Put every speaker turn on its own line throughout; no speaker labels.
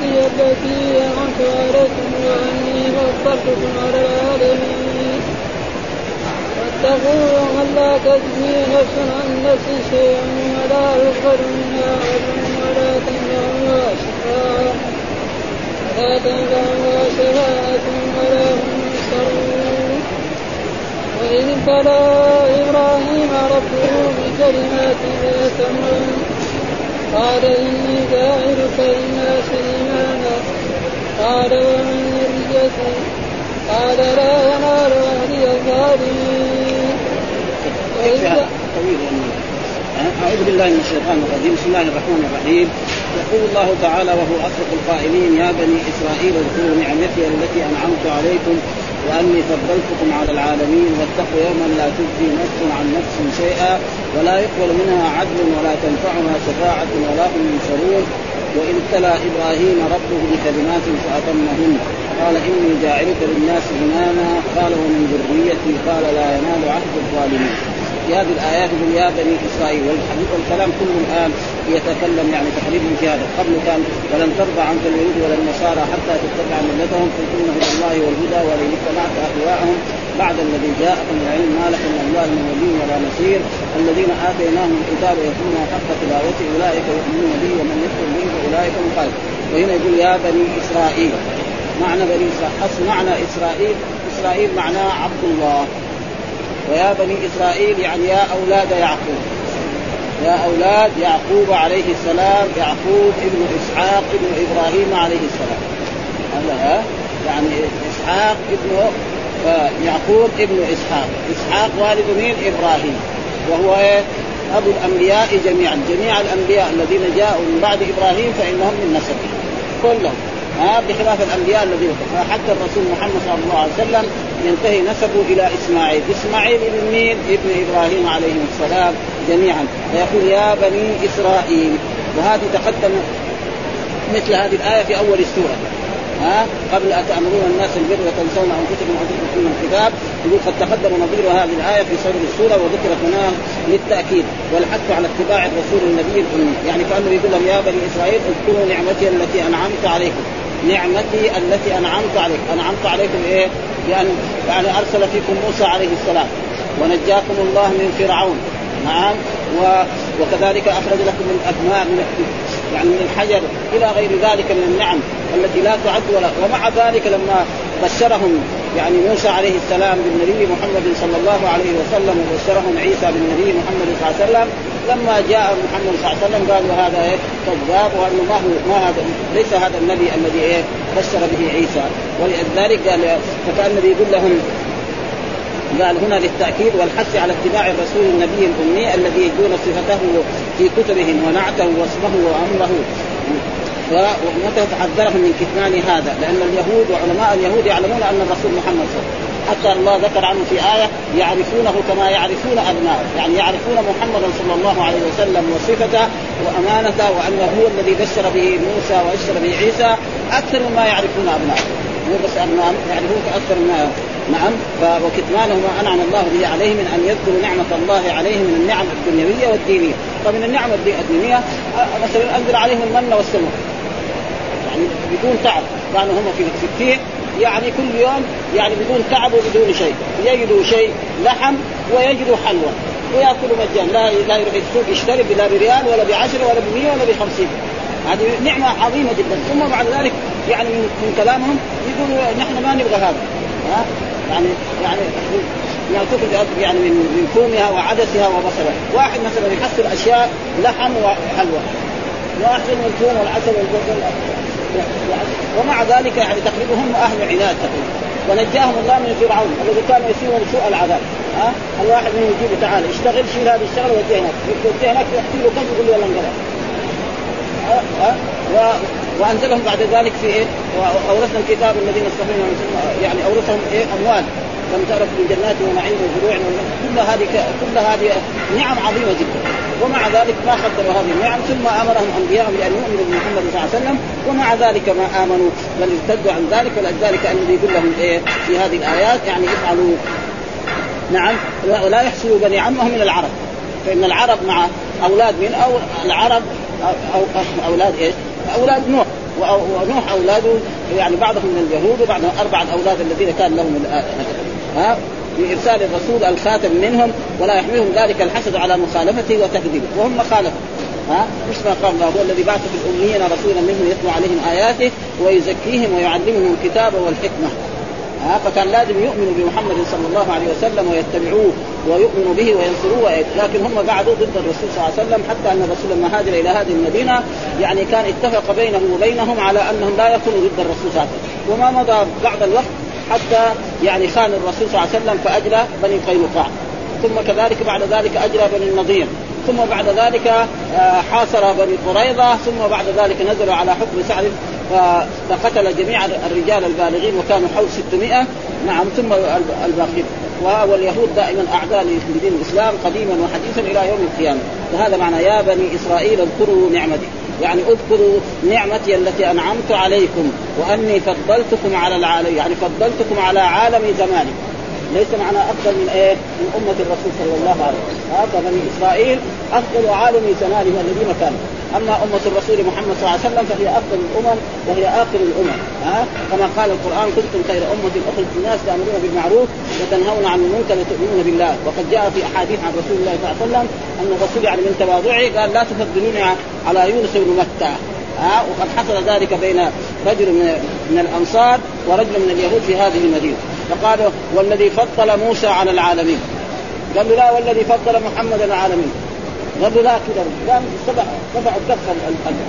نعمتي التي أنعمت عليكم وأني فضلتكم على العالمين واتقوا يوما لا تجزي نفس عن نفس شيئا ولا يقبل منها عدل ولا تنفعها شفاعة ولا تنفعها شفاعة ولا هم ينصرون وإذ ابتلى إبراهيم ربه بكلمات فأتمهن قال إني جاعلك للناس إماما قال ومن ذريتي قال لا ينال أهلي الظالمين
أعوذ بالله من الشيطان الرجيم. بسم الله الرحمن الرحيم. يقول الله تعالى وهو أصدق القائلين يا بني إسرائيل اذكروا نعمتي التي أنعمت عليكم وأني فضلتكم على العالمين واتقوا يوما لا تجزي نفس عن نفس شيئا ولا يقبل منها عدل ولا تنفعها شفاعة ولا هم ينصرون. وإن ابتلى إبراهيم ربه بكلمات فأتمهن. قال إني جاعلك للناس إماما. قال ومن ذريتي؟ قال لا ينال عهد الظالمين. في هذه الآيات يقول يا بني إسرائيل والكلام كله الآن يتكلم يعني تقريبا في هذا قبل كان ولن ترضى عنك اليهود ولا النصارى حتى تتبع ملتهم قل ان هدى الله والهدى ولئن اتبعت اهواءهم بعد الذي جاءك من العلم ما لك من الله من ولي ولا نصير. الذين آتيناهم الكتاب يتلونه حق تلاوته أولئك يؤمنون به ومن يكفر به فأولئك هم وهنا يقول يا بني إسرائيل. معنى بني إسرائيل أصل معنى إسرائيل إسرائيل معناه عبد الله. ويا بني إسرائيل يعني يا أولاد يعقوب. يا أولاد يعقوب عليه السلام يعقوب ابن إسحاق ابن إبراهيم عليه السلام. هذا يعني إسحاق ابن يعقوب ابن إسحاق. إسحاق والد مين؟ إبراهيم. وهو إيه؟ أبو الأنبياء جميعا. جميع الأنبياء الذين جاءوا من بعد إبراهيم فإنهم من نسبه. كلهم. ها بخلاف الأنبياء الذين حتى الرسول محمد صلى الله عليه وسلم ينتهي نسبه إلى إسماعيل، إسماعيل ابن مين؟ ابن إبراهيم عليه السلام جميعا، فيقول يا بني إسرائيل، وهذه تقدم مثل هذه الآية في أول السورة، ها؟ قبل أتأمرون الناس البر وتنسون أنفسكم وأنفسكم من الكتاب يقول قد تقدم نظير هذه الآية في صدر السورة وذكرت هنا للتأكيد والحث على اتباع الرسول النبي الأمي. يعني كأنه يقول لهم يا بني إسرائيل اذكروا نعمتي التي أنعمت عليكم. نعمتي التي أنعمت عليكم أنعمت عليكم إيه؟ بأن يعني أرسل فيكم موسى عليه السلام. ونجاكم الله من فرعون. نعم. و... وكذلك أخرج لكم من الابناء من يعني من الحجر إلى غير ذلك من النعم التي لا تعد ولا ومع ذلك لما بشرهم يعني موسى عليه السلام بالنبي محمد صلى الله عليه وسلم وبشرهم عيسى بالنبي محمد صلى الله عليه وسلم لما جاء محمد صلى الله عليه وسلم قالوا هذا إيه كذاب وانه ما هو ما هذا ليس هذا النبي الذي إيه بشر به عيسى. ولذلك قال فكأن النبي يقول لهم قال هنا للتأكيد والحث على اتباع الرسول النبي الأمي الذي يجدون صفته في كتبهم ونعته واسمه وأمره. ومتى تحذرهم من كتمان هذا؟ لأن اليهود وعلماء اليهود يعلمون أن الرسول محمد صلى الله عليه وسلم حتى الله ذكر عنه في آية يعرفونه كما يعرفون أبنائه يعني يعرفون محمدا صلى الله عليه وسلم وصفته وأمانته وأنه هو الذي بشر به موسى وبشر به عيسى أكثر مما يعرفون أبنائه مو بس أبنائه يعرفون أكثر مما نعم. وكتمانه ما أنعم الله به عليه من أن يذكروا نعمة الله عليه من النعم الدنيوية والدينية، فمن النعم الدينيه مثلا انزل عليهم المن والسلوى بدون تعب كانوا هم في التيه يعني كل يوم يعني بدون تعب وبدون شيء. يجدوا شيء لحم ويجدوا حلوى. ويأكلوا مجانا. لا لا يروح السوق يشتري لا بريال ولا بعشرة ولا بمية ولا بخمسين. هذه نعمة عظيمة جدا. ثم بعد ذلك يعني من, كلامهم يقولوا نحن ما نبغى هذا. ها؟ يعني يعني يعني تخرج يعني من من فومها وعدسها وبصرها، واحد مثلا يحصل أشياء لحم وحلوى. واحسن من الفوم والعسل والبصل. ومع ذلك يعني تقريبا هم أهل عناد تقريبا. ونجاهم الله من فرعون الذي كان يسيرهم سوء العذاب. ها؟ الواحد منهم يجيبه تعال اشتغل شيل هذه الشغلة وديه هناك. وديه هناك يحكي له كم يقول له يلا انقلب وأنزلهم بعد ذلك في إيه؟ وأورثنا الكتاب الذين اصطفينا يعني أورثهم إيه؟ أموال. لم تعرف من جنات ونعيم وزروع كل هذه كل هذه نعم عظيمة جدا. ومع ذلك ما قدروا هذه النعم. ثم أمرهم انبياءهم بأن يؤمنوا بمحمد صلى الله عليه وسلم. ومع ذلك ما آمنوا. بل ارتدوا عن ذلك. ولذلك الذي يقول لهم إيه؟ في هذه الآيات يعني افعلوا. نعم. ولا يحصلوا بني عمهم من العرب. فإن العرب مع أولاد من أو العرب أو, أو أولاد إيش؟ أولاد نوح. ونوح أولاده يعني بعضهم من اليهود وبعضهم اربعه أولاد الذين كان لهم ها بارسال الرسول الخاتم منهم ولا يحملهم ذلك الحسد على مخالفته وتكذيبه. وهم خالفوا ها مش ما قال هو الذي بعث في الأميين رسولا منهم يتلو عليهم آياته ويزكيهم ويعلمهم الكتاب والحكمة. ها فكان لازم يؤمنوا بمحمد صلى الله عليه وسلم ويتبعوه. ويؤمنوا به وينصروه لكن هم قعدوا ضد الرسول صلى الله عليه وسلم حتى أن الرسول لما هاجر إلى هذه المدينة يعني كان اتفق بينه وبينهم على أنهم لا يكونوا ضد الرسول صلى الله عليه وسلم. وما مضى بعد الوقت حتى يعني خان الرسول صلى الله عليه وسلم فاجلى بني قينقاع ثم كذلك بعد ذلك اجرى بني النضير. ثم بعد ذلك آه، حاصر بني قريظة ثم بعد ذلك نزلوا على حكم سعد فقتل جميع الرجال البالغين وكانوا حول 600 نعم ثم الباقين. واليهود دائما أعداء لدين الإسلام قديما وحديثا إلى يوم القيامة. وهذا معنى يا بني إسرائيل اذكروا نعمتي. يعني اذكروا نعمتي التي أنعمت عليكم وأني فضلتكم على العالم يعني فضلتكم على عالم زمانكم. ليس معنى أفضل من إيه؟ من أمة الرسول صلى الله عليه وسلم. هذا بني إسرائيل أفضل عالم زمانهم الذين كانوا. أما أمة الرسول محمد صلى الله عليه وسلم فهي أفضل الأمم وهي آخر الأمم. ها؟ كما قال القرآن كنتم خير أمة أخرجت الناس تامرون بالمعروف وتنهون عن المنكر وتؤمنون بالله. وقد جاء في أحاديث عن رسول الله صلى الله عليه وسلم أن الرسول يعني من تواضعه قال لا تفضلوني على يونس بن متى. ها؟ وقد حصل ذلك بين رجل من الأنصار ورجل من اليهود في هذه المدينة. فقال والذي فضل موسى على العالمين. قال له لا والذي فضل محمد على العالمين. قال له لا كذا قام سبع سبع الدف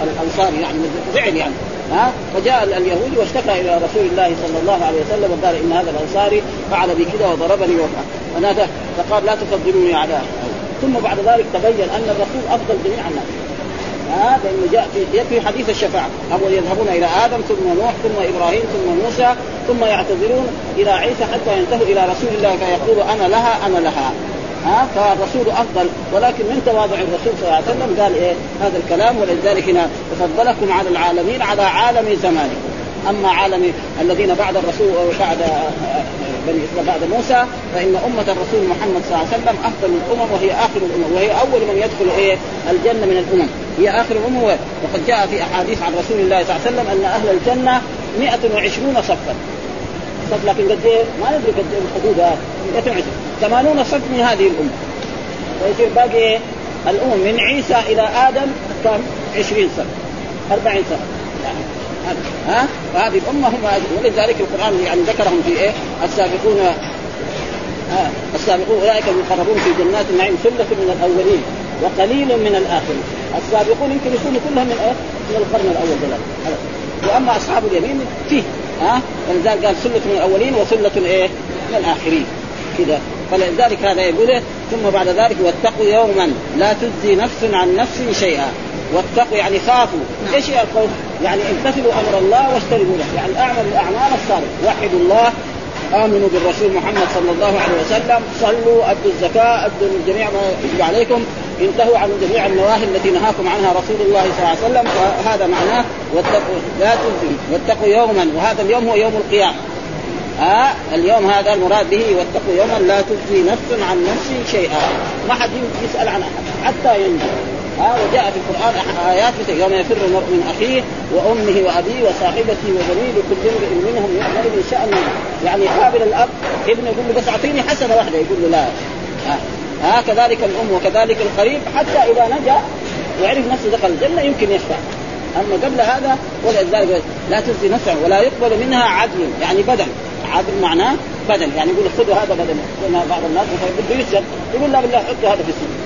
الانصار يعني زعل يعني. ها؟ فجاء اليهودي واشتكى إلى رسول الله صلى الله عليه وسلم وقال إن هذا الأنصاري فعل بي كذا وضربني ونادى فقال لا تفضلوني على ثم بعد ذلك تبين أن الرسول أفضل جميع الناس. ها لأنه جاء في في حديث الشفاعة. اول يذهبون إلى آدم ثم نوح ثم إبراهيم ثم موسى ثم يعتذرون إلى عيسى حتى ينتهوا إلى رسول الله فيقول أنا لها أنا لها. ها؟ فالرسول أفضل. ولكن من تواضع الرسول صلى الله عليه وسلم؟ قال إيه؟ هذا الكلام. ولذلك هنا فضلكم على العالمين على عالم زمانه أما عالم الذين بعد الرسول وبعد بني إسرائيل بعد موسى فإن أمة الرسول محمد صلى الله عليه وسلم أفضل الأمم وهي آخر الأمم وهي أول من يدخل إيه؟ الجنة من الأمم. هي آخر الأمم. وقد جاء في أحاديث عن رسول الله صلى الله عليه وسلم أن أهل الجنة 120 صفا. صف لكن قد إيه؟ ما ندري قد إيه الحدود. 120 80 صف من هذه الامه ويصير باقي إيه؟ الأمم من عيسى إلى آدم كم؟ 20 صف. 40 صف. ها؟ فهذه الأمة هم ولذلك القرآن يعني ذكرهم في إيه؟ السابقون آه السابقون أولئك المقربون في جنات النعيم ثلة من الأولين وقليل من الآخرين. السابقون يمكن يكونوا كلهم من إيه؟ من القرن الأول دلوقتي. وأما أصحاب اليمين فيه ها؟ ولذلك قال سله من الأولين وسله إيه؟ من الآخرين. كذا فلذلك هذا يقول إيه؟ ثم بعد ذلك واتقوا يوما لا تجزي نفس عن نفس شيئا. واتقوا يعني خافوا. نعم. إيش هي الخوف؟ يعني امتثلوا أمر الله واجتنبوا له يعني اعملوا الأعمال الصالحة. وحدوا الله. آمنوا بالرسول محمد صلى الله عليه وسلم. صلوا أدوا الزكاة أدوا جميع ما يجب عليكم. انتهوا عن جميع النواهي التي نهاكم عنها رسول الله صلى الله عليه وسلم. وهذا معناه واتقوا لا تلزموا واتقوا يوما. وهذا اليوم هو يوم القيامة. ها آه اليوم هذا المراد به واتقوا يوما. لا تجزي نفس عن نفس شيئا. ما حد يسأل عن أحد. حتى ينجو. ها وجاء في القرآن آيات يوم يفر المرء من أخيه وأمه وأبيه وصاحبته وبنيه لكل امرئ منهم يومئذ شأن. يعني قابل الأب ابنه يقول له بس أعطيني حسنة واحدة يقول له لا. ها, ها كذلك الأم وكذلك القريب حتى إذا نجا وعرف نفسه دخل الجنة يمكن يشفع. أما قبل هذا ولذلك لا تجزي نفسا ولا يقبل منها عدل يعني بدل. عدل معناه بدل يعني يقول خذوا هذا بدل. بعض الناس بده يقول لا بالله حطوا هذا في السجن.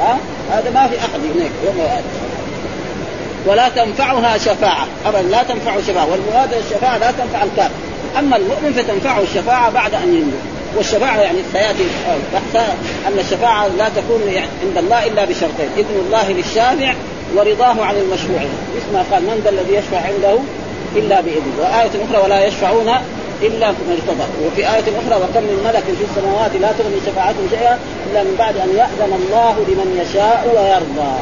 ها؟ هذا ما في أحد هناك يوم ولا تنفعها شفاعة. أبدا لا تنفع شفاعة والمراد الشفاعة لا تنفع الكافر. أما المؤمن فتنفعه الشفاعة بعد أن ينجو. والشفاعة يعني سيأتي بحث أن الشفاعة لا تكون عند الله إلا بشرطين. إذن الله للشافع ورضاه عن المشروع مثل ما قال من ذا الذي يشفع عنده إلا بإذنه. وآية أخرى ولا يشفعون إلا من ارتضى وفي آية أخرى وكم من ملك في السماوات لا تغني شفاعتهم شيئا إلا من بعد أن يأذن الله لمن يشاء ويرضى.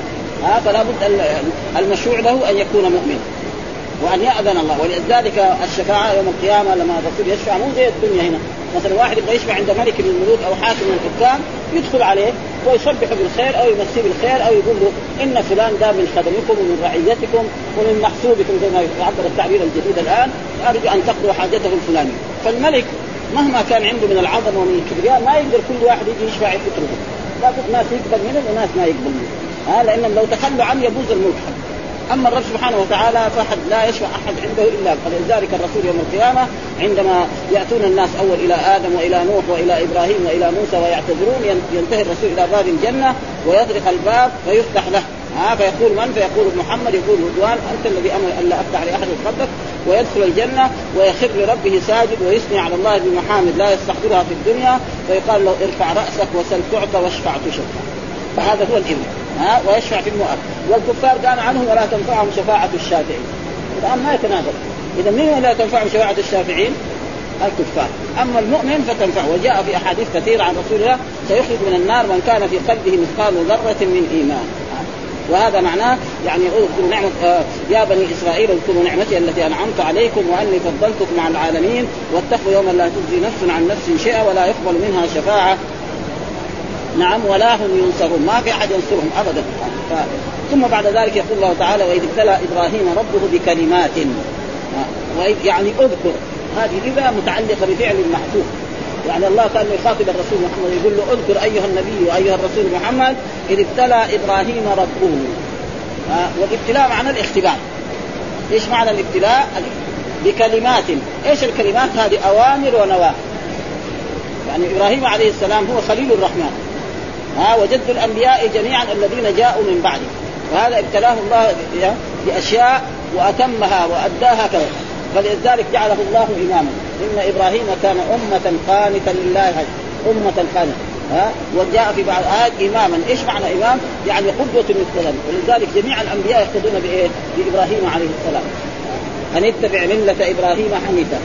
ها فلا بد المشروع له أن يكون مؤمن. وأن يأذن الله. ولذلك الشفاعة يوم القيامة لما الرسول يشفع مو زي الدنيا هنا. مثلا واحد يبغى يشفع عند ملك من الملوك أو حاكم من الحكام يدخل عليه ويصبح بالخير أو يمسيه بالخير أو يقول له إن فلان ده من خدمكم ومن رعيتكم ومن محسوبكم زي ما يعبر التعبير الجديد الآن أرجو أن تقضوا حاجته الفلانية. فالملك مهما كان عنده من العظمه ومن الكبرياء ما يقدر كل واحد يجي يشفع يتركه. لابد ناس يقبل منهم وناس ما يقبل منهم ها لأنهم لو تخلوا عنه يبوظ الملك. أما الرب سبحانه وتعالى فحد لا يشفع أحد عنده إلا فلذلك الرسول يوم القيامة عندما يأتون الناس أول إلى آدم وإلى نوح وإلى إبراهيم وإلى موسى ويعتذرون ينتهي الرسول إلى باب الجنة ويطرق الباب فيفتح له. ها فيقول من؟ فيقول محمد يقول رضوان. أنت الذي أمر الا أفتح لأحد قبلك ويدخل الجنة ويخر لربه ساجد ويثني على الله بمحامد لا يستحضرها في الدنيا فيقال له ارفع رأسك وسل تعطى واشفع تشفع. فهذا هو الإمام ها ويشفع في المؤمن. والكفار قال عنهم ولا تنفعهم شفاعة الشافعين. الآن ما يتناقض إذا من لا تنفعهم شفاعة الشافعين؟ الكفار. أما المؤمن فتنفع وجاء في أحاديث كثيرة عن رسول الله سيخرج من النار من كان في قلبه مثقال ذرة من إيمان. وهذا معناه يعني اذكروا نعمة آه يا بني إسرائيل اذكروا نعمتي التي أنعمت عليكم وأني فضلتكم على العالمين واتقوا يوما لا تجزي نفس عن نفس شيئا ولا يقبل منها شفاعة. نعم ولا هم ينصرون. ما في أحد ينصرهم ابدا. ف... ثم بعد ذلك يقول الله تعالى وإذ ابتلى إبراهيم ربه بكلمات. وإذ يعني اذكر. هذه اذا متعلقة بفعل محذوف يعني الله كان يخاطب الرسول محمد يقول له اذكر أيها النبي وأيها الرسول محمد إذ ابتلى إبراهيم ربه. والابتلاء معنى الاختبار. إيش معنى الابتلاء؟ بكلمات. إيش الكلمات هذه؟ أوامر ونواهي. يعني إبراهيم عليه السلام هو خليل الرحمن. ها وجد الأنبياء جميعا الذين جاءوا من بعده وهذا ابتلاه الله بأشياء وأتمها وأداها كذا فلذلك جعله الله اماما. إن إبراهيم كان أمة قانتا لله أمة قانتا. ها؟ وجاء في بعض الآيات إماما، إيش معنى إمام؟ يعني قدوة مثلا، ولذلك جميع الأنبياء يقتدون بإيه؟ بإبراهيم عليه السلام. أن اتبع ملة إبراهيم حنيفا،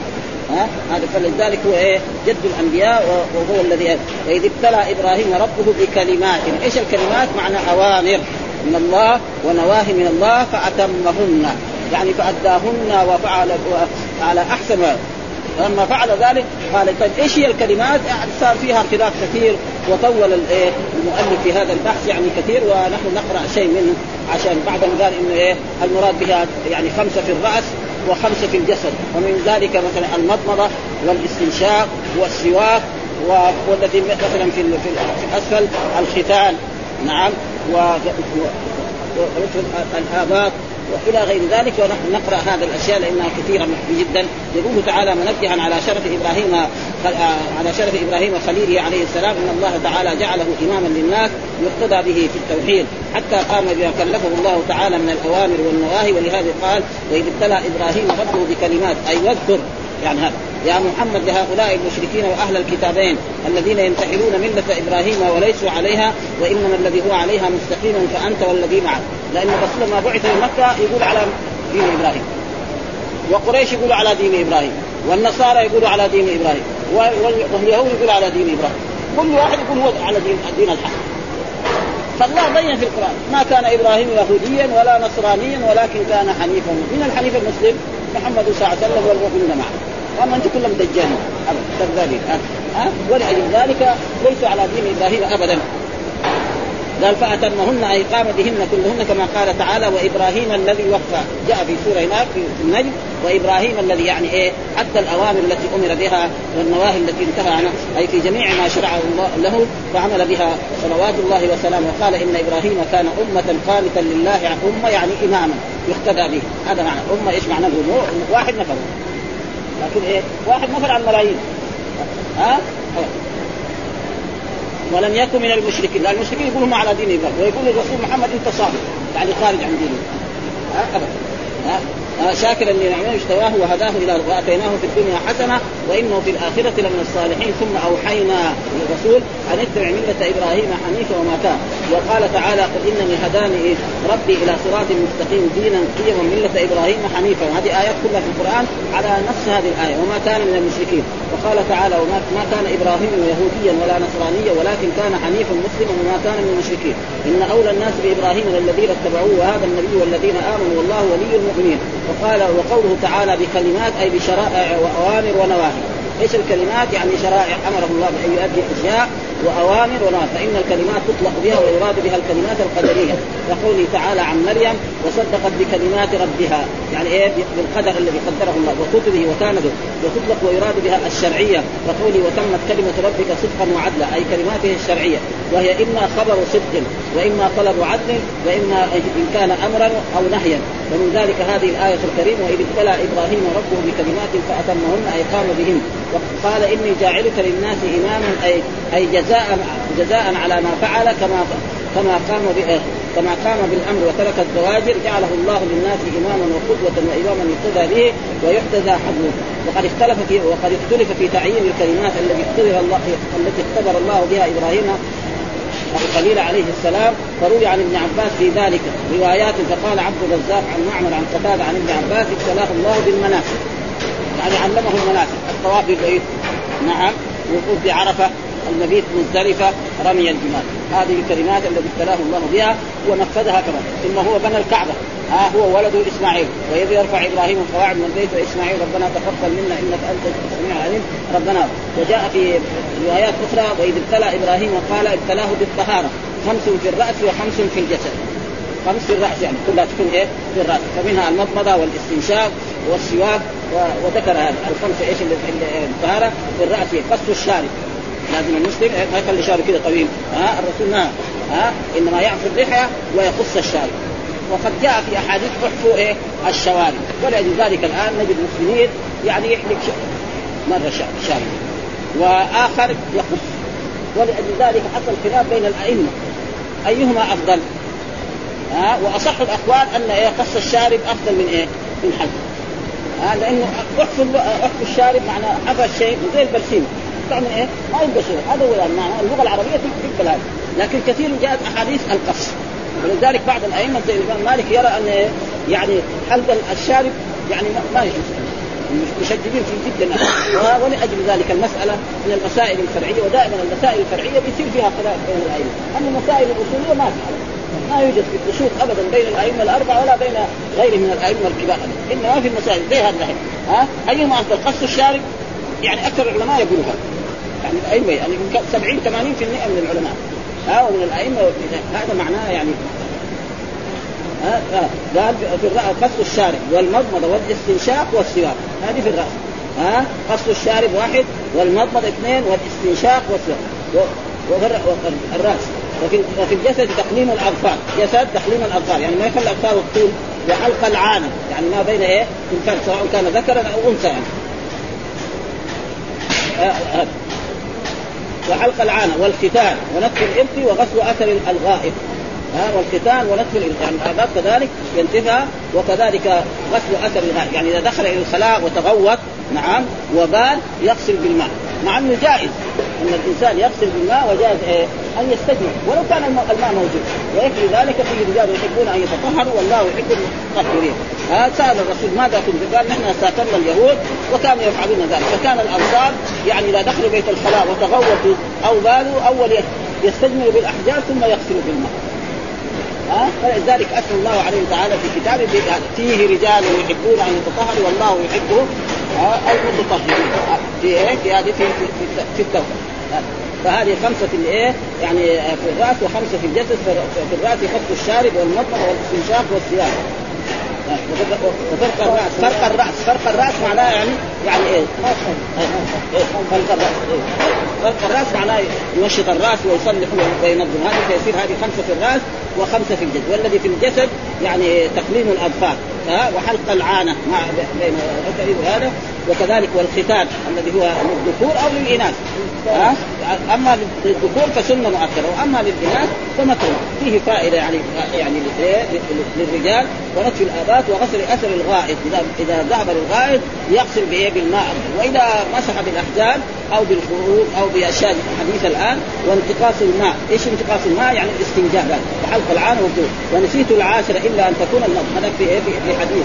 ها؟ هذا فلذلك هو إيه؟ جد الأنبياء وهو الذي واذ ابتلى إبراهيم ربه بكلمات. إيش الكلمات؟ معنى أوامر. من الله ونواهي من الله فأتمهن. يعني فأداهن وفعل على أحسن. لما فعل ذلك قال طيب إيش هي الكلمات؟ يعني صار فيها خلاف كثير وطول الايه المؤلف في هذا البحث يعني كثير ونحن نقرأ شيء منه عشان بعدهم قال إنه إيه؟ المراد بها يعني خمسة في الرأس. وخمسه في الجسد ومن ذلك مثلا المضمضه والاستنشاق والسواك والذي مثلا في في الاسفل الختان نعم و الاباط وإلى غير ذلك ونحن نقرأ هذه الأشياء لأنها كثيرة جدا. يقول تعالى منبها على شرف إبراهيم على شرف إبراهيم خليله عليه السلام إن الله تعالى جعله اماما للناس يقتدى به في التوحيد. حتى قام بما كلفه الله تعالى من الأوامر والنواهي ولهذا قال وإذ ابتلى إبراهيم ربه بكلمات أي واذكر يعني هذا. يا محمد لهؤلاء المشركين وأهل الكتابين الذين ينتحلون ملة إبراهيم وليسوا عليها وإنما الذي هو عليها مستقيم فأنت والذي معك. لأن الرسول لما بعث من مكة يقول على دين إبراهيم. وقريش يقولوا على دين إبراهيم. والنصارى يقولوا على دين إبراهيم. واليهود يقولوا على دين إبراهيم. كل واحد يقول هو على دين الدين الحق. فالله بين في القرآن. ما كان إبراهيم يهوديا ولا نصرانيا ولكن كان حنيفا. من الحنيف المسلم محمد صلى الله عليه وسلم والمؤمنون معه وأما أنتم كلهم دجالين كذابين ها ولأجل ذلك ليسوا على دين إبراهيم أبدا. قال فأتمهن أي قام بهن كلهن كما قال تعالى وإبراهيم الذي وفى. جاء في سورة هناك في النجم. وإبراهيم الذي يعني إيه؟ أدى الأوامر التي أمر بها والنواهي التي انتهى عنها. أي في جميع ما شرعه الله له فعمل بها صلوات الله وسلامه. وقال إن إبراهيم كان أمة قانتا لله أمة يعني إماما. يقتدى به. هذا معنى. أمة إيش معنى واحد نفر. لكن إيه؟ واحد نفر عن ملايين ها؟ ولم يكن من المشركين. لأن المشركين يقولوا هم على دين إبراهيم ويقول الرسول محمد أنت صابر يعني خارج عن دينه. أبدا. شاكرا لنعمه اشتواه وهداه إلى وأتيناه في الدنيا حسنة وإنه في الآخرة لمن الصالحين. ثم أوحينا للرسول أن اتبع ملة إبراهيم حنيفا وما كان. وقال تعالى قل إنني هداني ربي إلى صراط مستقيم دينا قيما ملة إبراهيم حنيفا. هذه آيات كلها في القرآن على نفس هذه الآية. وما كان من المشركين. وقال تعالى وما ما كان إبراهيم يهوديا ولا نصرانيا ولكن كان حنيفا مسلما وما كان من المشركين. إن اولى الناس بإبراهيم للذين اتبعوه وهذا النبي والذين آمنوا والله ولي المؤمنين. وقال وقوله تعالى بكلمات أي بشرائع وأوامر ونواهي. إيش الكلمات؟ يعني شرائع أمره الله بأن يؤدي أشياء وأوامر ونواهي. فإن الكلمات تطلق بها ويراد بها الكلمات القدرية. كقوله تعالى عن مريم وصدقت بكلمات ربها. يعني إيه؟ بالقدر الذي قدره الله. وكتبه وكانه وتطلق ويراد بها الشرعية. كقوله وتمت كلمة ربك صدقا وعدلا. أي كلماته الشرعية. وهي إما خبر صدق وإما طلب عدل وإما إن كان أمرا أو نهيا. ومن ذلك هذه الآية الكريمة واذ ابتلى إبراهيم ربه بكلمات فأتمهن أي قام بهن. وقال إني جاعلك للناس إماما اي أي جزاء جزاء على ما فعل كما كما قام كما قام بالأمر وترك الزواجر. جعله الله للناس إماما وقدوة وإماما يقتدى به ويحتذى حظه وقد اختلف في وقد اختلف في تعيين الكلمات التي اختبر الله التي اختبر الله بها إبراهيم الخليل عليه السلام فروي عن ابن عباس في ذلك روايات فقال عبد الرزاق عن معمر عن قتادة عن ابن عباس ابتلاه الله بالمناسك يعني علمه المناسك الطواف بالبيت نعم. وقوف بعرفه المبيت مزدلفة. رمي الجمال. هذه الكلمات التي ابتلاه الله بها ونفذها كما ثم هو بنى الكعبة. ها هو ولده إسماعيل واذ يرفع إبراهيم القواعد من البيت واسماعيل ربنا تقبل منا إنك أنت السميع العليم. ربنا وجاء في روايات أخرى وإذ ابتلى إبراهيم قال ابتلاه بالطهارة خمس في الرأس وخمس في الجسد. خمس في الرأس يعني كلها تكون إيه؟ في الرأس. فمنها المضمضة والاستنشاق والسواك وذكر هذه الخمسه إيش الطهارة؟ في الرأس قص الشارب. لازم المسلم ما يخلي شعره كذا طويل. ها الرسول نهى ها إنما يعفو اللحيه ويقص الشارب. وقد جاء في أحاديث احفوا إيه؟ الشوارب ولأجل ذلك الآن نجد المسلمين يعني يحلق مرة شارب وآخر يقص ولأجل ذلك حصل خلاف بين الأئمة. أيهما أفضل؟ ها؟ وأصح الأقوال أن إيه؟ قص الشارب أفضل من إيه؟ من حلق. ها؟ لأنه احفوا احفوا الشارب معناه حفى الشيء زي البرسيم تعمل إيه؟ ما شيء هذا هو المعنى اللغة العربية تقبل هذا لكن كثير جاءت أحاديث القص. ولذلك بعض الأئمة زي الإمام مالك يرى أن يعني حلق الشارب يعني ما يجوز. مشددين فيه جدا. ولاجل ذلك المسألة من المسائل الفرعية ودائما المسائل الفرعية بيصير فيها خلاف بين الأئمة، أما المسائل الأصولية ما في ما يوجد في الخشوع ابدا بين الأئمة الأربعة ولا بين غيرهم من الأئمة الكبار. إنما في المسائل زي هذا ها؟ أيهما افضل قص الشارب يعني أكثر العلماء يقولوا هذا يعني الأئمة يعني 70 80% من العلماء. ها؟ ومن الأئمة هذا معناه يعني قال في الراس قص الشارب والمضمضة والاستنشاق والسواك. هذه في الرأس. ها؟ قص الشارب واحد والمضمضة اثنين والاستنشاق والسواك. الرأس. وفي وفي الجسد تقليم الأظفار. جسد تقليم الأظفار. يعني ما يخلي الاظفار الطول وحلق العانه يعني ما بين إيه؟ الفرد سواء كان ذكرا أو أنثى يعني. آه آه وحلق العانة والختان ونتف الإبط وغسل أثر الغائب. ها والختان ونتف يعني الآباب كذلك ينتفها وكذلك غسل أثر الغائب. يعني إذا دخل إلى الخلاء وتغوط نعم وبال يغسل بالماء. مع أنه جائز أن الإنسان يغسل بالماء وجائز إيه؟ أن يستجمع. ولو كان الماء موجود. ويكفي ذلك في رجال يحبون أن يتطهروا والله يحب المطهرين هذا سأل الرسول ماذا كنت؟ قال نحن ساترنا اليهود وكانوا يفعلون ذلك. فكان الأنصار يعني إذا دخلوا بيت الخلاء وتغوطوا أو بالوا أول يستجمعوا بالأحجار ثم يغسلوا بالماء. ها؟ فلذلك اثنى الله عليه تعالى في كتابه فيه رجال يحبون أن يتطهروا والله يحب المتطهرين. في إيه؟ في هذه في, في التوبه فهذه خمسة في الايه؟ يعني في الرأس وخمسة في الجسد في الرأس خط الشارب والمطر والاستنشاق والثياب. وفرق الراس فرق الرأس فرق الرأس معناه يعني يعني إيه؟ فرق الرأس فرق الراس معناه ينشط الرأس ويصلح وينظم هذه فيصير هذه خمسة في الرأس وخمسة في الجسد. والذي في الجسد يعني تقليم الأظفار. وحلق العانة مع بين هذا وكذلك والختان الذي هو للذكور أو للإناث. ها؟ أما للذكور فسنة مؤكدة وأما للإناث فمكروه فيه فائدة يعني يعني للرجال ونتف الابات وغسل أثر الغائط. اذا إذا ذهب للغائط يغسل بإيه؟ بالماء. وإذا مسح بالاحجام أو بالخروج أو بأشياء حديثة الآن وانتقاص الماء، إيش انتقاص الماء؟ يعني الاستنجاء وحلق العانه والدور ونسيت العاشره إلا أن تكون النظر هذا في إيه؟ في حديث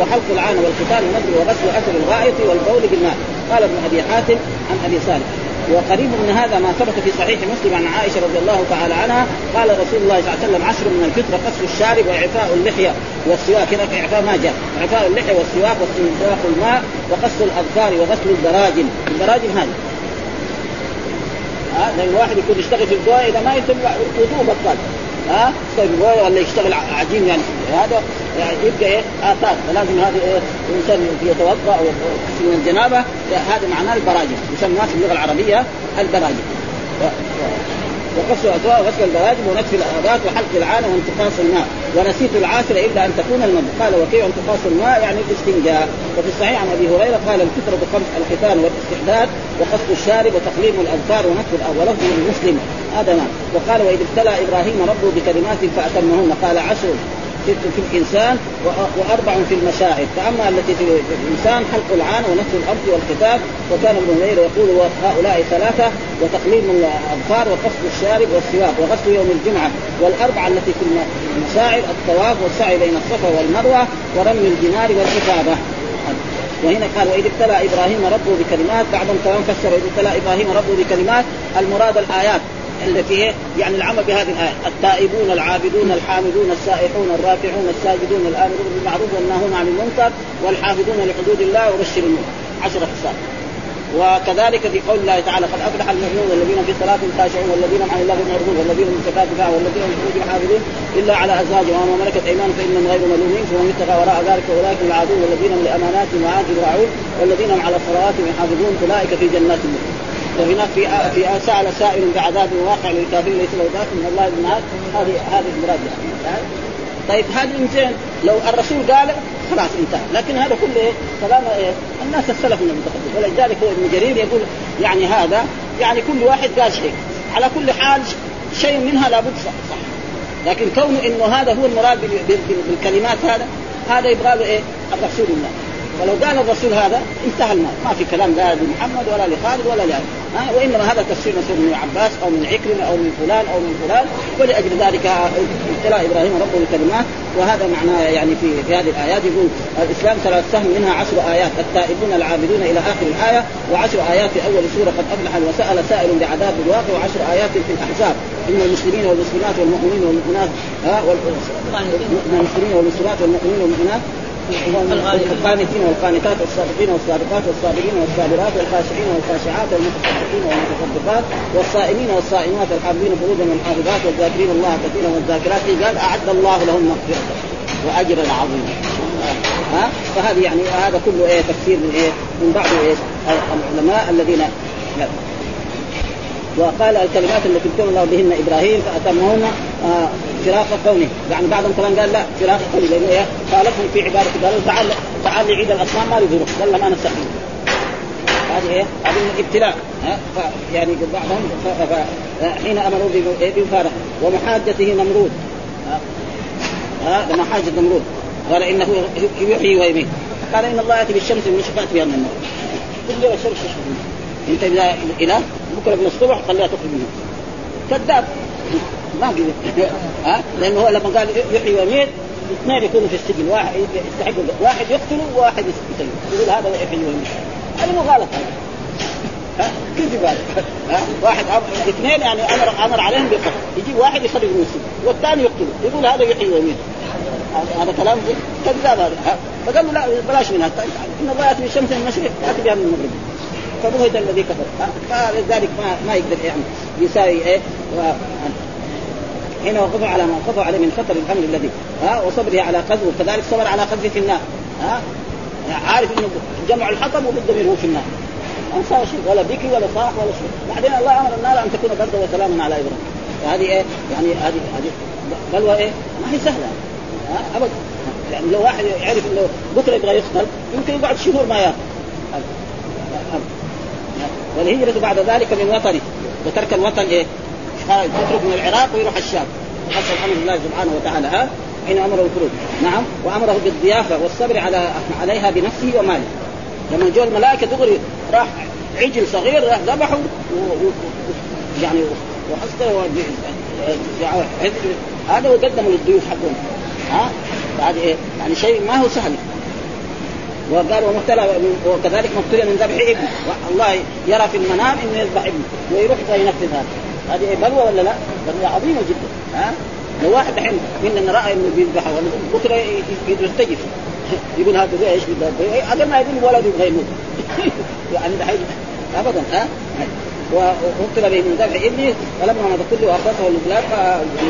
وحلق العانه والختان والنظر وغسل أثر الغائط. والبول بالماء. قال ابن أبي حاتم عن أبي صالح. وقريب من هذا ما ثبت في صحيح مسلم عن عائشة رضي الله تعالى عنها قال رسول الله صلى الله عليه وسلم عشر من الفطره قص الشارب وإعفاء اللحية والسواك. هنا إعفاء ما جاء. إعفاء اللحية والسواك واستنشاق الماء وقص الأظفار وغسل الدراجم. الدراجم هذه. ها لأن الواحد يكون يشتغل في الدواء إذا ما يتم وضوء بطل ها؟ يشتغل ولا يشتغل عجين يعني. هذا يعني يبقى إيه؟ آثار. فلازم هذا إيه؟ الإنسان يتوضأ أو من الجنابة. هذا معناه البراجم يسمى في اللغة العربية البراجم وقص الاثواء وغسل البراجم ونتف الابات وحلق العانه وانتقاص الماء. ونسيت العاشر إلا أن تكون المد قال وكيف انتقاص الماء يعني الاستنجاء. وفي الصحيح عن أبي هريرة قال الفطره بخمس الختان والإستحداد وقص الشارب وتقليم الأذكار ونتف ولفظ المسلم. هذا وقال وإذ ابتلى إبراهيم ربه بكلمات فأتمهن. قال عشر ست في الإنسان وأربع في المشاعر. فأما التي في الإنسان حلق العان ونفس الأرض والختاب وكان ابن هريره يقول هؤلاء ثلاثة وتقليم الأظفار وقصد الشارب والسواك وغسل يوم الجمعة. والأربعة التي في المشاعر الطواف والسعي بين الصفا والمروة ورمي الجمار والافاضه وهنا قال وإذ ابتلى إبراهيم ربه بكلمات. بعضهم كمان فسر وإذ ابتلى إبراهيم ربه بكلمات. المراد الآيات. التي يعني العمل بهذه الآية. التائبون العابدون الحامدون السائحون الرافعون الساجدون الآمرون بالمعروف والناهون عن المنكر والحافظون لحدود الله وبشر المؤمنين. عشر خصال وكذلك في قول الله تعالى قد أفلح المؤمنون الذين في صلاتهم خاشعون والذين عن الله معرضون والذين زكاه دفاع والذين هم فروجهم حافظون إلا على أزواجهم. وما ملكت ايمانهم فانهم غير ملومين. فمن ابتغى وراء ذلك فاولئك هم العادون والذين هم لأماناتهم وعاهدهم راعون والذين هم على صلواتهم يحافظون. أولئك في جنات المؤمنين وهناك في في سأل سائل بعذاب واقع للكافرين ليس له ذاك من الله من هذه هذه المراد يعني طيب هذه يمكن لو الرسول قال خلاص انتهى لكن هذا كله إيه؟ كلام إيه؟ الناس السلف من المتقدم ولذلك هو ابن جرير يقول يعني هذا يعني كل واحد قال شيء على كل حال شيء منها لابد صح, صح. لكن كونه إنه هذا هو المراد بالكلمات هذا هذا يبغى له إيه؟ الرسول الله ولو قال الرسول هذا انتهى المال ما في كلام لا لمحمد ولا لخالد ولا ها؟ وإنما هذا تفسير مثلا من عباس أو من عكرمة أو من فلان أو من فلان. ولأجل ذلك ابتلى إبراهيم ربه الكلمات وهذا معناه يعني في في هذه الآيات يقول الإسلام ثلاث سهم منها عشر آيات. التائبون العابدون إلى آخر الآية. وعشر آيات في أول سورة قد أفلح وسأل سائل بعذاب الواقع. وعشر آيات في الأحزاب. إن المسلمين والمسلمات والمؤمنين والمؤمنات ها؟ المسلمين والمسلمات والمؤمنين والمؤمنات. القانتين والقانتات والصادقين والصادقات والصابرين والصابرات والخاشعين والخاشعات والمتصدقين والمتصدقات والصائمين والصائمات والحافظين فروجا والحافظات والذاكرين الله كثيرا والذاكرات قال أعد الله لهم مغفرة واجرا عظيما ها؟ فهذه يعني هذا كله إيه تفسير من إيه؟ من بعض إيه؟ العلماء الذين وقال الكلمات التي ابتلى الله بهن إبراهيم فأتمهن آه فراق قومه يعني بعضهم كمان قال لا فراق قومه لأنه إيه؟ خالفهم في عبادة قالوا تعال تعال لعيد الأصنام ما يزورك قال ما نستحي هذه إيه؟ هذه من الابتلاء ها؟ يعني بعضهم حين أمروا بمفارقه ومحاجته نمرود. ها؟ لما حاجة نمرود قال إنه يحيي ويميت. قال إن الله يأتي بالشمس من شفات بها النار كل يوم الشمس تشرق أنت إذا اله بكرة من الصبح خليها تخرج منه كذاب. ما ها؟ لأنه هو لما قال يحيي ويميت اثنين يكونوا في السجن. واحد يستحق واحد يقتله وواحد يقتله يقول هذا يحيي ويميت. هذا مغالطة. ها؟ كذب ها؟ واحد اثنين يعني أمر أمر عليهم بالقتل يجيب واحد يخرج من السجن والثاني يقتله. يقول هذا يحيي ويميت. هذا كلام كذاب هذا. فقال له لا بلاش منها إن الله يأتي بالشمس من المشرق ياتي بها من المغرب. فبهت الذي كفر. فلذلك ما ما يقدر يعني يساوي إيه. هنا وقفوا على ما وقفوا عليه من خطر الامر الذي ها وصبره على قذف وكذلك صبر على قذف في النار ها عارف إنه جمع الحطب وبالضمير هو في النار. ما صار شيء ولا بكي ولا صاح ولا شيء. بعدين الله أمر النار أن تكون بردا وسلاما على إبراهيم. وهذه إيه؟ يعني هذه هذه بلوى إيه؟ ما هي سهلة ها ابدا يعني لو واحد يعرف إنه بكرة يبغى يقتل يمكن يقعد شهور ما ياكل والهجرة بعد ذلك من وطنه وترك الوطن إيه؟ يترك من العراق ويروح الشام. حسب أمر الله سبحانه وتعالى ها حين أمره بالخروج نعم وأمره بالضيافة والصبر على عليها بنفسه وماله. لما جو الملائكة دغري راح عجل صغير راح ذبحه و... و... يعني وحصته. هذا وقدمه للضيوف حقهم. ها بعد إيه؟ يعني شيء ما هو سهل. وقال ومبتلى وكذلك مبتلى من ذبح ابنه. الله يرى في المنام إنه يذبح ابنه ويروح فينفذ هذا. هذه بلوى ولا لا؟ بلوى عظيمة جدا. ها؟ لو واحد الحين منا راى انه بيذبح بكره يرتجف يقول هذا زي إيش هذا ما يقول ولد يبغى يموت. يعني دحين ابدا ها؟ وابتلى به من ذبح ابنه فلما مضى كله واخذته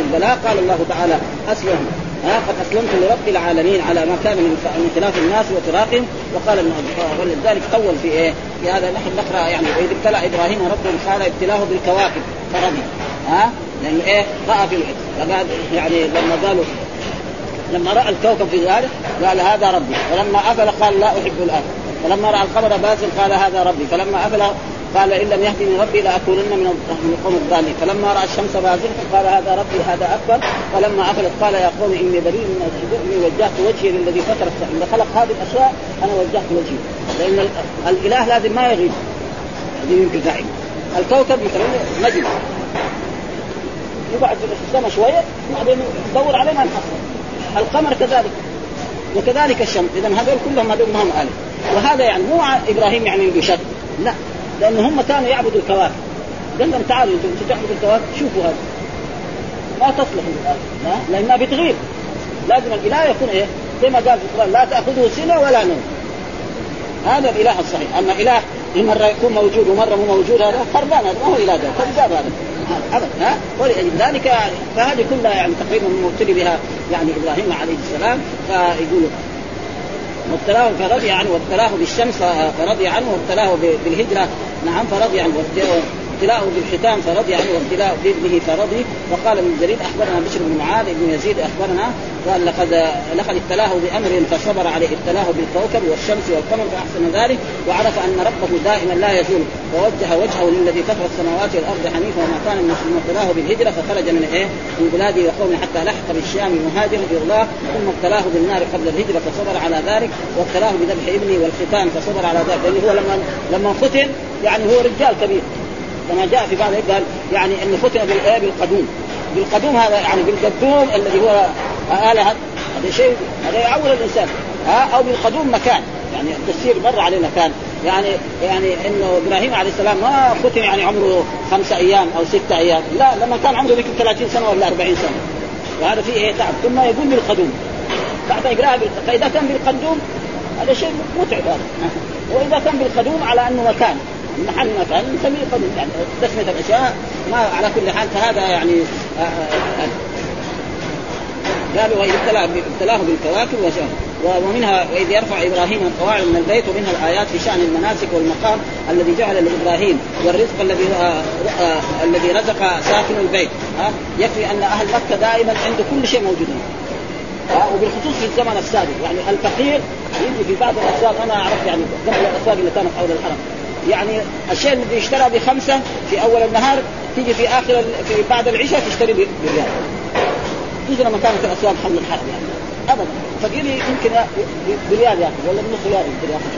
البلاء قال الله تعالى أسلم ها؟ قد أسلمت لرب العالمين على ما كان من خلاف الناس وفراقهم وقال ولذلك طول في إيه؟ في هذا نحن نقرأ يعني وإذ ابتلى إبراهيم ربه قال ابتلاه بالكواكب. فرضي ها؟ لأنه إيه؟ رأى في فقال يعني لما قالوا لما رأى الكوكب في ذلك قال هذا ربي. ولما أفل قال لا أحب الافل فلما رأى القمر بازل قال هذا ربي. فلما أفل قال إن لم يهدني ربي لأكونن من القوم الضالين فلما رأى الشمس بازغه قال هذا ربي هذا أكبر. فلما أفلت قال يا قوم إني بريء من إني وجهت وجهي للذي فطر. السماء خلق هذه الأشياء أنا وجهت وجهي. لأن الإله لازم ما يغيب. هذه يمكن دائما الكوكب مثلا نجم يقعد في السماء شوية بعدين يدور عليه ما يحصل القمر كذلك. وكذلك الشمس. إذا هذول كلهم هذول ما هم الف وهذا يعني مو إبراهيم يعني بشك لا. لأن هم كانوا يعبدوا الكواكب. قال لهم تعالوا أنتم تعبدوا الكواكب. شوفوا هذا. ما تصلح للآلهة لانها بتغيب. لازم الإله يكون إيه؟ زي ما قال في القرآن لا تأخذه سنة ولا نوم. هذا الإله الصحيح. أما اله مرة يكون موجود ومرة مو موجود هذا خربان هذا ما هو اله ده كذاب هذا. ابدا ها؟ ولذلك فهذه كلها يعني تقريبا مبتلي بها يعني إبراهيم عليه السلام فيقول وابتلاه فرضي عنه وابتلاه بالشمس فرضي عنه وابتلاه بالهجرة. نعم فرضي عنه ابتلاءه بالختام فرضي عنه وابتلاء بابنه فرضي. وقال ابن جرير أخبرنا بشر بن معاذ بن يزيد أخبرنا قال لقد لقد ابتلاه بأمر فصبر عليه ابتلاه بالكوكب والشمس والقمر فأحسن ذلك وعرف أن ربه دائما لا يزول. ووجه وجهه للذي فطر السماوات والأرض حنيفا وما كان من ابتلاه بالهجرة فخرج من إيه؟ من بلاده وقومه حتى لحق بالشام مهاجرا إلى الله ثم ابتلاه بالنار قبل الهجرة فصبر على ذلك وابتلاه بذبح ابنه والختان فصبر على ذلك. لأنه هو لما لما ختن يعني هو رجال كبير. كما جاء في بعض قال يعني أنه بالايه بالقدوم بالقدوم هذا يعني بالقدوم الذي هو آلة هذا شيء هذا يعول الإنسان. ها أو بالقدوم مكان. يعني التفسير مر علينا كان يعني يعني إنه إبراهيم عليه السلام ما ختم يعني عمره خمسة أيام أو ستة أيام. لا لما كان عمره يمكن 30 سنة ولا 40 سنة. وهذا فيه إيه؟ تعب. ثم يقول بالقدوم. بعد يقراها فإذا كان بالقدوم هذا شيء متعب هذا. وإذا كان بالقدوم على أنه مكان. محل مكان نسميه قدوم يعني تسمية الأشياء ما على كل حال فهذا يعني آه، آه، آه، قالوا وإذ ابتلاه بالكواكب ومنها واذ يرفع إبراهيم القواعد من البيت ومنها الآيات في شأن المناسك والمقام الذي جعل لإبراهيم والرزق الذي الذي رزق ساكن البيت. آه يكفي أن أهل مكة دائما عنده كل شيء موجود وبالخصوص في الزمن السابق يعني الفقير يجي في بعض الاسواق أنا أعرف يعني قبل الاسواق اللي كانت حول الحرم. يعني الشيء الذي يشترى بخمسة في أول النهار تيجي في آخر في بعد العشاء تشتري بريال. يجي لما كانت الأسواق حول الحرم يعني. ابدا. فقير يمكن بريال يأخذ ولا بنص ريال يقدر يأخذ.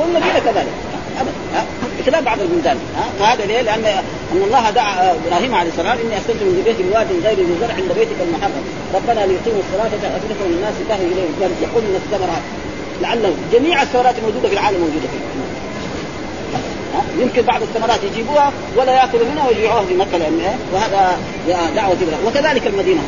والمدينة كذلك. ابدا. بخلاف بعض البلدان. فهذا ليه؟ لأن أن الله دعا إبراهيم عليه السلام إني اسكنت من ذريتي بواد غير ذي زرع عند بيتك المحرم. ربنا ليقيموا الصلاة افئده من الناس تهوي إليهم. يرزقون من الثمرات لعله جميع الثمرات الموجودة في العالم موجودة فيه يمكن بعض الثمرات يجيبوها ولا ياكلوا منها ويبيعوها في مكة لأن وهذا دعوة إبراهيم. وكذلك المدينة.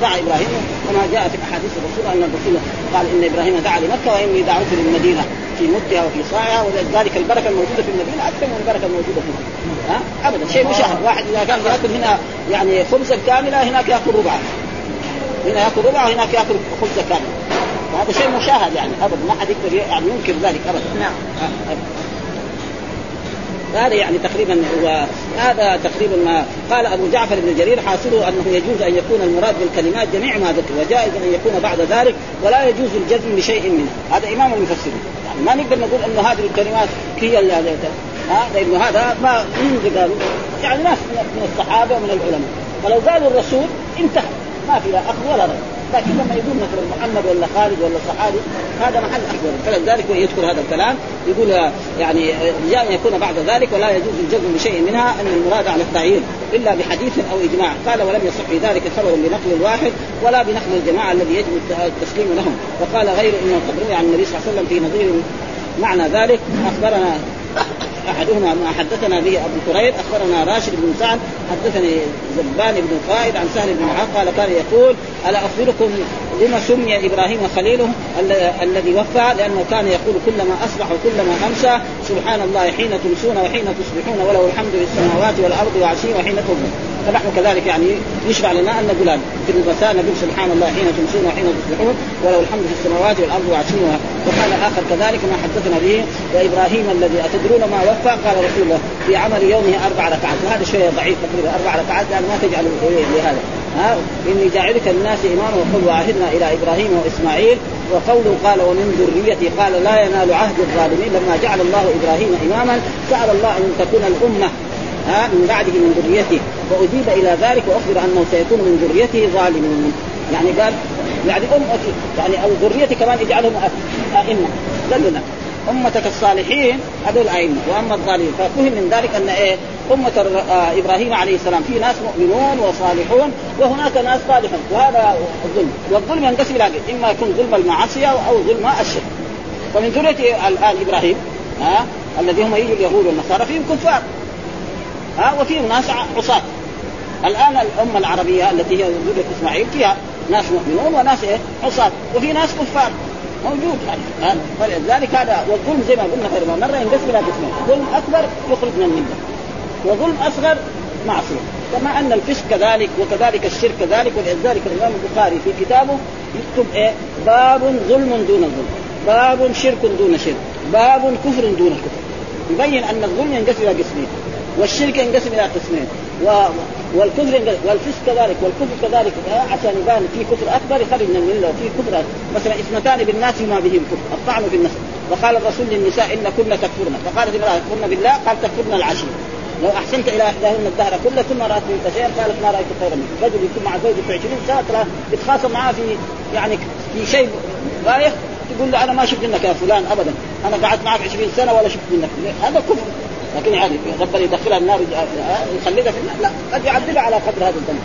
دعا إبراهيم كما جاء في أحاديث الرسول أن الرسول قال إن إبراهيم دعا لمكة وإني دعوت للمدينة في مدها وفي صاعها ولذلك البركة الموجودة في المدينة. أكثر من البركة الموجودة فيها. ها؟ ابدا. شيء مشاهد واحد إذا كان ياكل هنا يعني خبزا كاملة هناك يأكل ربعا هنا يأكل ربع وهناك يأكل خبزة كاملة. وهذا شيء مشاهد يعني ابدا ما حد يقدر يعني ينكر ذلك ابدا نعم. هذا يعني تقريبا هو هذا تقريبا ما قال أبو جعفر بن جرير حاصله أنه يجوز أن يكون المراد بالكلمات جميع ما ذكر وجائز أن يكون بعد ذلك ولا يجوز الجزم بشيء منه. هذا إمام المفسرين. يعني ما نقدر نقول إنه هذه الكلمات هي ها؟ لأنه هذا ما من قالوا يعني ناس من الصحابة ومن العلماء. فلو قالوا الرسول انتهى. ما في لا أخذ ولا رد. لكن لما يقول مثلا محمد ولا خالد ولا صحابي هذا محل أحوال. فلذلك يذكر هذا الكلام يقول يعني جاء يكون بعد ذلك ولا يجوز الجزم بشيء منها إن المراد على التعيين إلا بحديث أو إجماع. قال ولم يصح في ذلك خبر بنقل الواحد ولا بنقل الجماعة الذي يجب التسليم لهم. وقال غير إنه قد روي عن النبي صلى الله عليه وسلم في نظير معنى ذلك. أخبرنا أحدهما ما حدثنا به أبو كريب أخبرنا راشد بن سعد حدثني زبان بن قائد عن سهل بن معاذ قال كان يقول ألا أخبركم لما سمي إبراهيم خليله الذي وفى؟ لأنه كان يقول كلما أصبح وكلما امسى سبحان الله حين تمسون وحين تصبحون وله الحمد في السماوات والأرض وعشي وحين تظهر فنحن كذلك يعني يشرع لنا أن نقول في المساء نقول سبحان الله حين تمسون وحين تصبحون وله الحمد في السماوات والأرض وعشي وقال آخر كذلك ما حدثنا به وإبراهيم الذي أتدرون ما وفى؟ قال رسول الله في عمل يومه أربع ركعات. وهذا شوية ضعيف تقريبا أربع ركعات يعني ما تجعل لهذا. ها؟ إني جاعلك الناس إماما وقل وعهدنا إلى إبراهيم وإسماعيل. وقوله قال ومن ذريتي قال لا ينال عهد الظالمين. لما جعل الله إبراهيم إماما سأل الله أن تكون الأمة ها؟ من بعده من ذريته. وأجيب إلى ذلك وأخبر أنه سيكون من ذريته ظالمون. يعني قال يعني امتي يعني أو ذريتي كمان اجعلهم أئمة. قال لنا أمتك الصالحين هذول أئمة وأما الظالمين ففهم من ذلك أن إيه أمة آه، إبراهيم عليه السلام في ناس مؤمنون وصالحون وهناك ناس صالحون. وهذا الظلم. والظلم ينقسم إلى إما يكون ظلم المعصية أو ظلم الشرك. ومن ذرية الآن إبراهيم ها آه الذي هم يجوا اليهود والنصارى فيهم كفار. ها وفيهم ناس عصاة. الآن الأمة العربية التي هي ذرية إسماعيل فيها ناس مؤمنون وناس إيه؟ عصاة. وفي ناس كفار. موجود يعني فلذلك هذا والظلم زي ما قلنا غير مرة ينقسم إلى قسمين ظلم أكبر يخرج من الملة. وظلم أصغر معصية. كما أن الفسق كذلك وكذلك الشرك كذلك ولذلك الإمام البخاري في كتابه يكتب إيه؟ باب ظلم دون ظلم. باب شرك دون شرك. باب كفر دون كفر. يبين أن الظلم ينقسم إلى قسمين والشرك ينقسم إلى قسمين. و... والكفر والفسق كذلك والكفر كذلك. عشان يبان في كفر أكبر يخرج من الملة وفي كفر مثلا اثنتان بالناس ما بهم كفر الطعن في النسل وقال الرسول للنساء إن كن تكفرن. فقالت امراه تكفرن بالله؟ قال تكفرن العشي. لو أحسنت إلى إحداهن الدهر كله ثم رأت منك شيئا قالت ما رأيت خيرا منك. رجل يكون مع زوجه في 20 سنه يتخاصم معاه في يعني في شيء بايخ تقول له أنا ما شفت منك يا فلان ابدا. أنا قعدت معك 20 سنة ولا شفت منك. هذا كفر. لكن يعني ربنا يدخلها النار يخلدها في النار. لا قد يعذبها على قدر هذا الذنب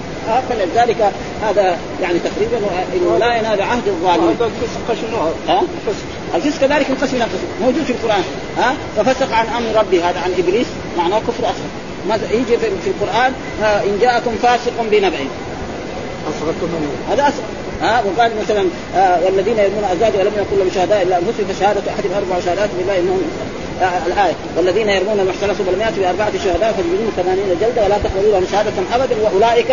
فلذلك هذا يعني تقريبا إنه لا ينال عهد الظالمين. هذا الفسق؟ الفسق. كذلك ينقسم إلى موجود في القرآن. ها؟ ففسق عن أمر ربي هذا عن إبليس. معناه كفر اصغر ماذا؟ يجي في القرآن إن جاءكم فاسق بنبأ. هذا اصغر ها؟ وقال مثلا آه والذين يرمون ازواج ولم يكن لهم شهداء إلا أنفسهم فشهادة احدهم أربع شهادات بالله إنهم آه الآية. والذين يرمون المحصنات ولم ياتوا باربعه شهداء فيجلدون ثمانين جلدة ولا تقبلوا لهم شهادة أبدا وأولئك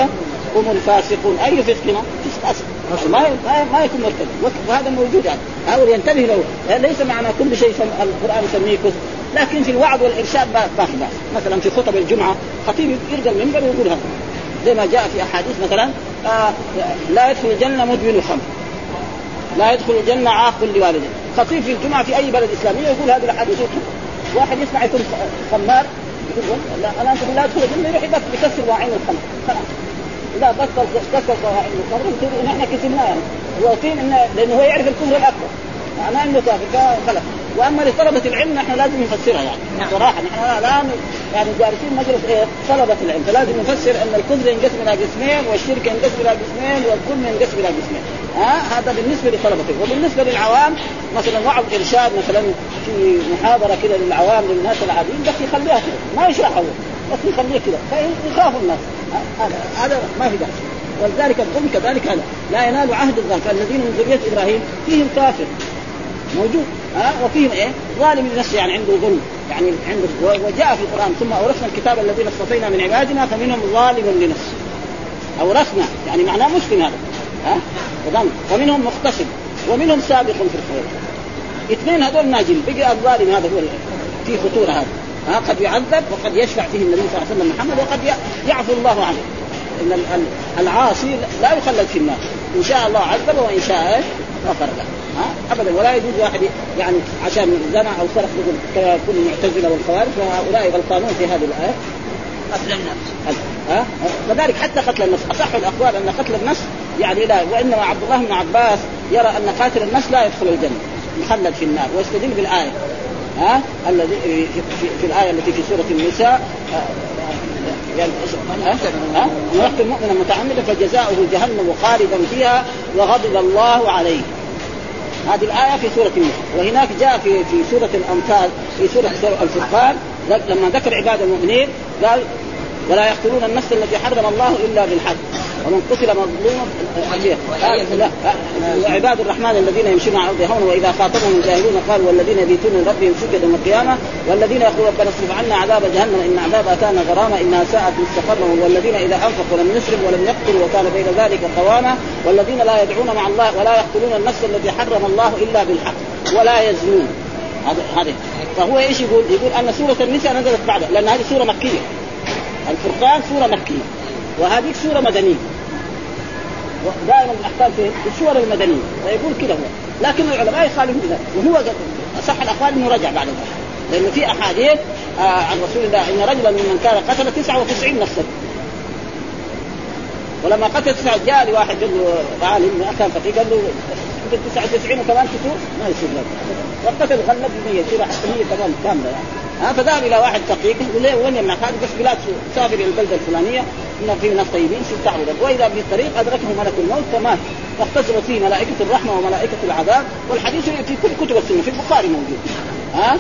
هم الفاسقون. أي فسق فسق ما ما يكون مرتد وهذا موجود يعني. هذا ينتبه له. ليس معنى كل شيء القرآن يسميه كفر لكن في الوعظ والإرشاد في مثلا في خطب الجمعة خطيب يرجع المنبر ويقول هذا. زي ما جاء في أحاديث مثلا آه لا يدخل الجنة مدمن الخمر. لا يدخل الجنة عاق لوالده. خطيب في الجمعة في أي بلد إسلامي يقول هذه الأحاديث. واحد يسمع يكون خمار يقول لا أنا لا يدخل الجنه يروح يكسر واعين الخمر. خلاص. لا بطل كسر واعين الخمر. نحن كسبناه يعني وقيل انه لأنه هو يعرف الكفر الاكبر معناه أنه كافر فخلق وأما لطلبة العلم نحن لازم نفسرها يعني. نعم. صراحة نحن الآن يعني جالسين مجلس إيه؟ طلبة العلم. فلازم نفسر أن الكفر ينقسم إلى قسمين والشرك ينقسم إلى قسمين والظلم ينقسم إلى قسمين. ها؟ هذا بالنسبة لطلبة وبالنسبة للعوام مثلا وعظ إرشاد مثلا في محاضرة كده للعوام للناس العاديين بس يخليها كده. ما يشرحها بس يخليه كده. فيخافوا الناس. هذا هذا ما في داعي. ولذلك الظلم كذلك هذا. لا ينال عهد الظالم فالذين من ذرية إبراهيم فيهم كافر. موجود ها؟ وفيهم إيه؟ ظالم لنفسه يعني عنده ظلم. يعني عنده وجاء في القرآن ثم أورثنا الكتاب الذين اصطفينا من عبادنا فمنهم ظالم لنفسه. أورثنا يعني معناه مسلم هذا ها؟ ومنهم مقتصد ومنهم سابق في الخير. اثنين هذول ناجين بقي الظالم هذا هو في خطورة هذا ها؟ قد يعذب وقد يشفع فيه النبي صلى الله عليه وسلم محمد وقد يعفو الله عنه. إن العاصي لا يخلد في النار إن شاء الله عذبه وإن شاء غفر له ها؟ ابدا. ولا يجوز واحد يعني عشان زنا أو سرق يقول كل المعتزله والخوارج وهؤلاء غلطانون في هذه الآية. قتل النفس. ها؟ كذلك حتى قتل النفس. أصح الأقوال أن قتل النفس يعني لا وإنما عبد الله بن عباس يرى أن قاتل النفس لا يدخل الجنة. مخلد في النار. ويستدل بالآية. ها؟ الذي في, في, في الآية التي في سورة النساء. يعني ها يقتل مؤمنا متعمدا فجزاؤه جهنم خالدا فيها وغضب الله عليه. هذه الآية في سورة النساء وهناك جاء في في سورة الأنفال في سورة الفرقان. لما ذكر عباد المؤمنين قال ولا يقتلون النفس التي حرم الله إلا بالحق. ومن قتل مظلوما لا وعباد الرحمن الذين يمشون على الأرض هونا وإذا خاطبهم الجاهلون قالوا والذين يبيتون لربهم سجدا يوم القيامه والذين يقولون ربنا اصرف عنا عذاب جهنم إن عذابها كان غراما إنها ساءت مستقرا والذين إذا أنفقوا لم يسرف ولم يقتلوا وكان بين ذلك قواما والذين لا يدعون مع الله ولا يقتلون النفس التي حرم الله إلا بالحق ولا يزنون. هذا فهو إيش يقول؟ يقول أن سورة النساء نزلت بعد لأن هذه سورة مكية. الفرقان سورة مكية. وهذه سورة مدنية. دائما الأحكام في السور المدنية فيقول كذا هو. لكن العلماء يخالفون بذلك وهو اصح الأقوال إنه رجع بعد ذلك لأنه في أحاديث آه عن رسول الله إن رجلا ممن كان قتل 99 نفسا ولما قتل تسعة جاء لواحد قال له عالم كان فقيه قال له 99 وكمان تتوب ما يصير لك. وقتل غلب 100 يصير حتى 100 كمان كاملة. يعني ها فذهب إلى واحد فقيه يقول له وين يمنعك هذه بس بلاد سافر إلى البلدة الفلانية ان في ناس طيبين شو تعبد وإذا في الطريق أدركه ملك الموت فمات. واختصرت فيه ملائكة الرحمة وملائكة العذاب والحديث في كل كتب السنة في البخاري موجود. ها؟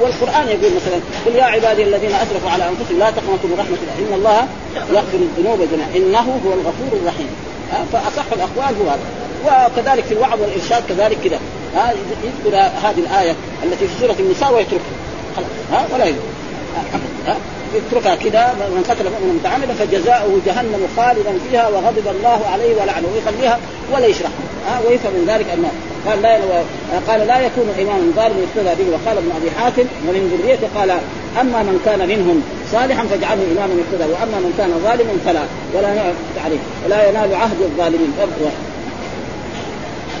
والقرآن يقول مثلا قل يا عبادي الذين أسرفوا على أنفسهم لا تقنطوا من رحمة الله إن الله يغفر الذنوب جميعا إنه هو الغفور الرحيم. فأصح الأقوال هو هذا. وكذلك في الوعظ والإرشاد كذلك كذا ها؟ يذكر هذه الآية التي في سورة النساء ويتركها. ها؟ ولا يذكر يتركها كذا من قتل مؤمنا متعمدا فجزاؤه جهنم خالدا فيها وغضب الله عليه ولعنه. ويخليها ولا يشرح. ها ويفهم من ذلك أنه قال لا قال لا يكون إمام ظالم يقتدى به. وقال ابن أبي حاتم ومن ذريته قال أما من كان منهم صالحا فاجعله إماما يقتدى وأما من كان ظالما فلا ولا تعريف. ولا ينال عهد الظالمين.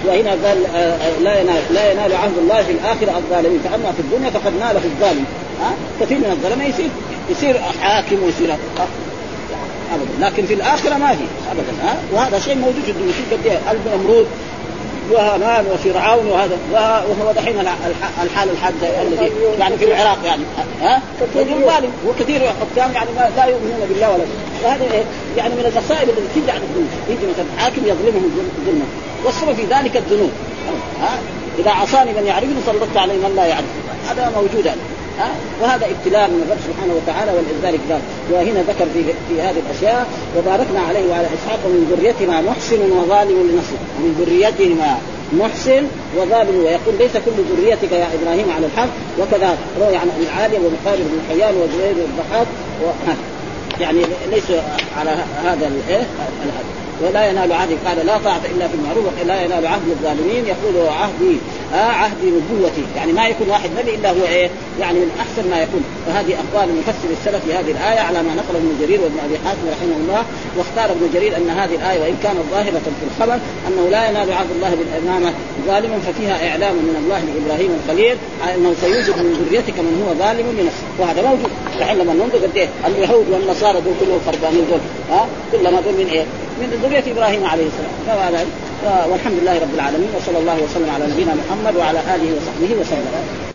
وهنا قال آه، آه، لا ينال لا ينال عهد الله في الآخرة الظالمين. فأما في الدنيا فقد ناله الظالم. ها؟ كثير من الظلمه يصير يصير حاكم ويصير ابدا. لكن في الآخرة ما في. ابدا. ها؟ وهذا شيء موجود في الدنيا قد النمرود وهامان وفرعون وهذا. وهو دحين الحال الحادثه الذي يعني في العراق يعني. ها؟ رجل ظالم وكثير حكام يعني لا يؤمنون بالله ولا وهذا يعني من المصائب التي الدنيا يجي مثلا حاكم يظلمهم ظلما. والسبب في ذلك الذنوب. ها؟ إذا عصاني من يعرفني سلطت عليه من لا يعرف. هذا موجود هذا ها وهذا ابتلاء من الرب سبحانه وتعالى ولذلك قال وهنا ذكر في في هذه الأشياء وباركنا عليه وعلى إسحاق من ذريتهما محسن وظالم لنفسه. من ذريتهما محسن وظالم ويقول ليس كل ذريتك يا إبراهيم على الحق وكذا روي عن ابن العالية ومقارب بن حيان وزبير بن الضحاك يعني ليس على هذا الايه ولا ينال عهدي قال لا طاعة إلا في المعروف لا ينال عهد الظالمين يقول عهدي آه عهدي نبوتي. يعني ما يكون واحد نبي إلا هو إيه؟ يعني من أحسن ما يكون. وهذه أقوال المفسر السلف هذه الآية على ما نقله ابن جرير وابن أبي حاتم رحمه الله. واختار ابن جرير أن هذه الآية وإن كانت ظاهرة في الخبر أنه لا ينال عهد الله بالإمامة ظالما ففيها إعلام من الله لإبراهيم الخليل أنه سيوجد من ذريتك من هو ظالم لنفسه. وهذا موجود. الحين لما ننظر قد إيه؟ اليهود والنصارى دول كلهم خربانين دول. ها؟ كلما دول من إيه؟ من ذريه إبراهيم عليه السلام. والحمد لله رب العالمين وصلى الله وسلم على نبينا محمد وعلى آله وصحبه وسلم.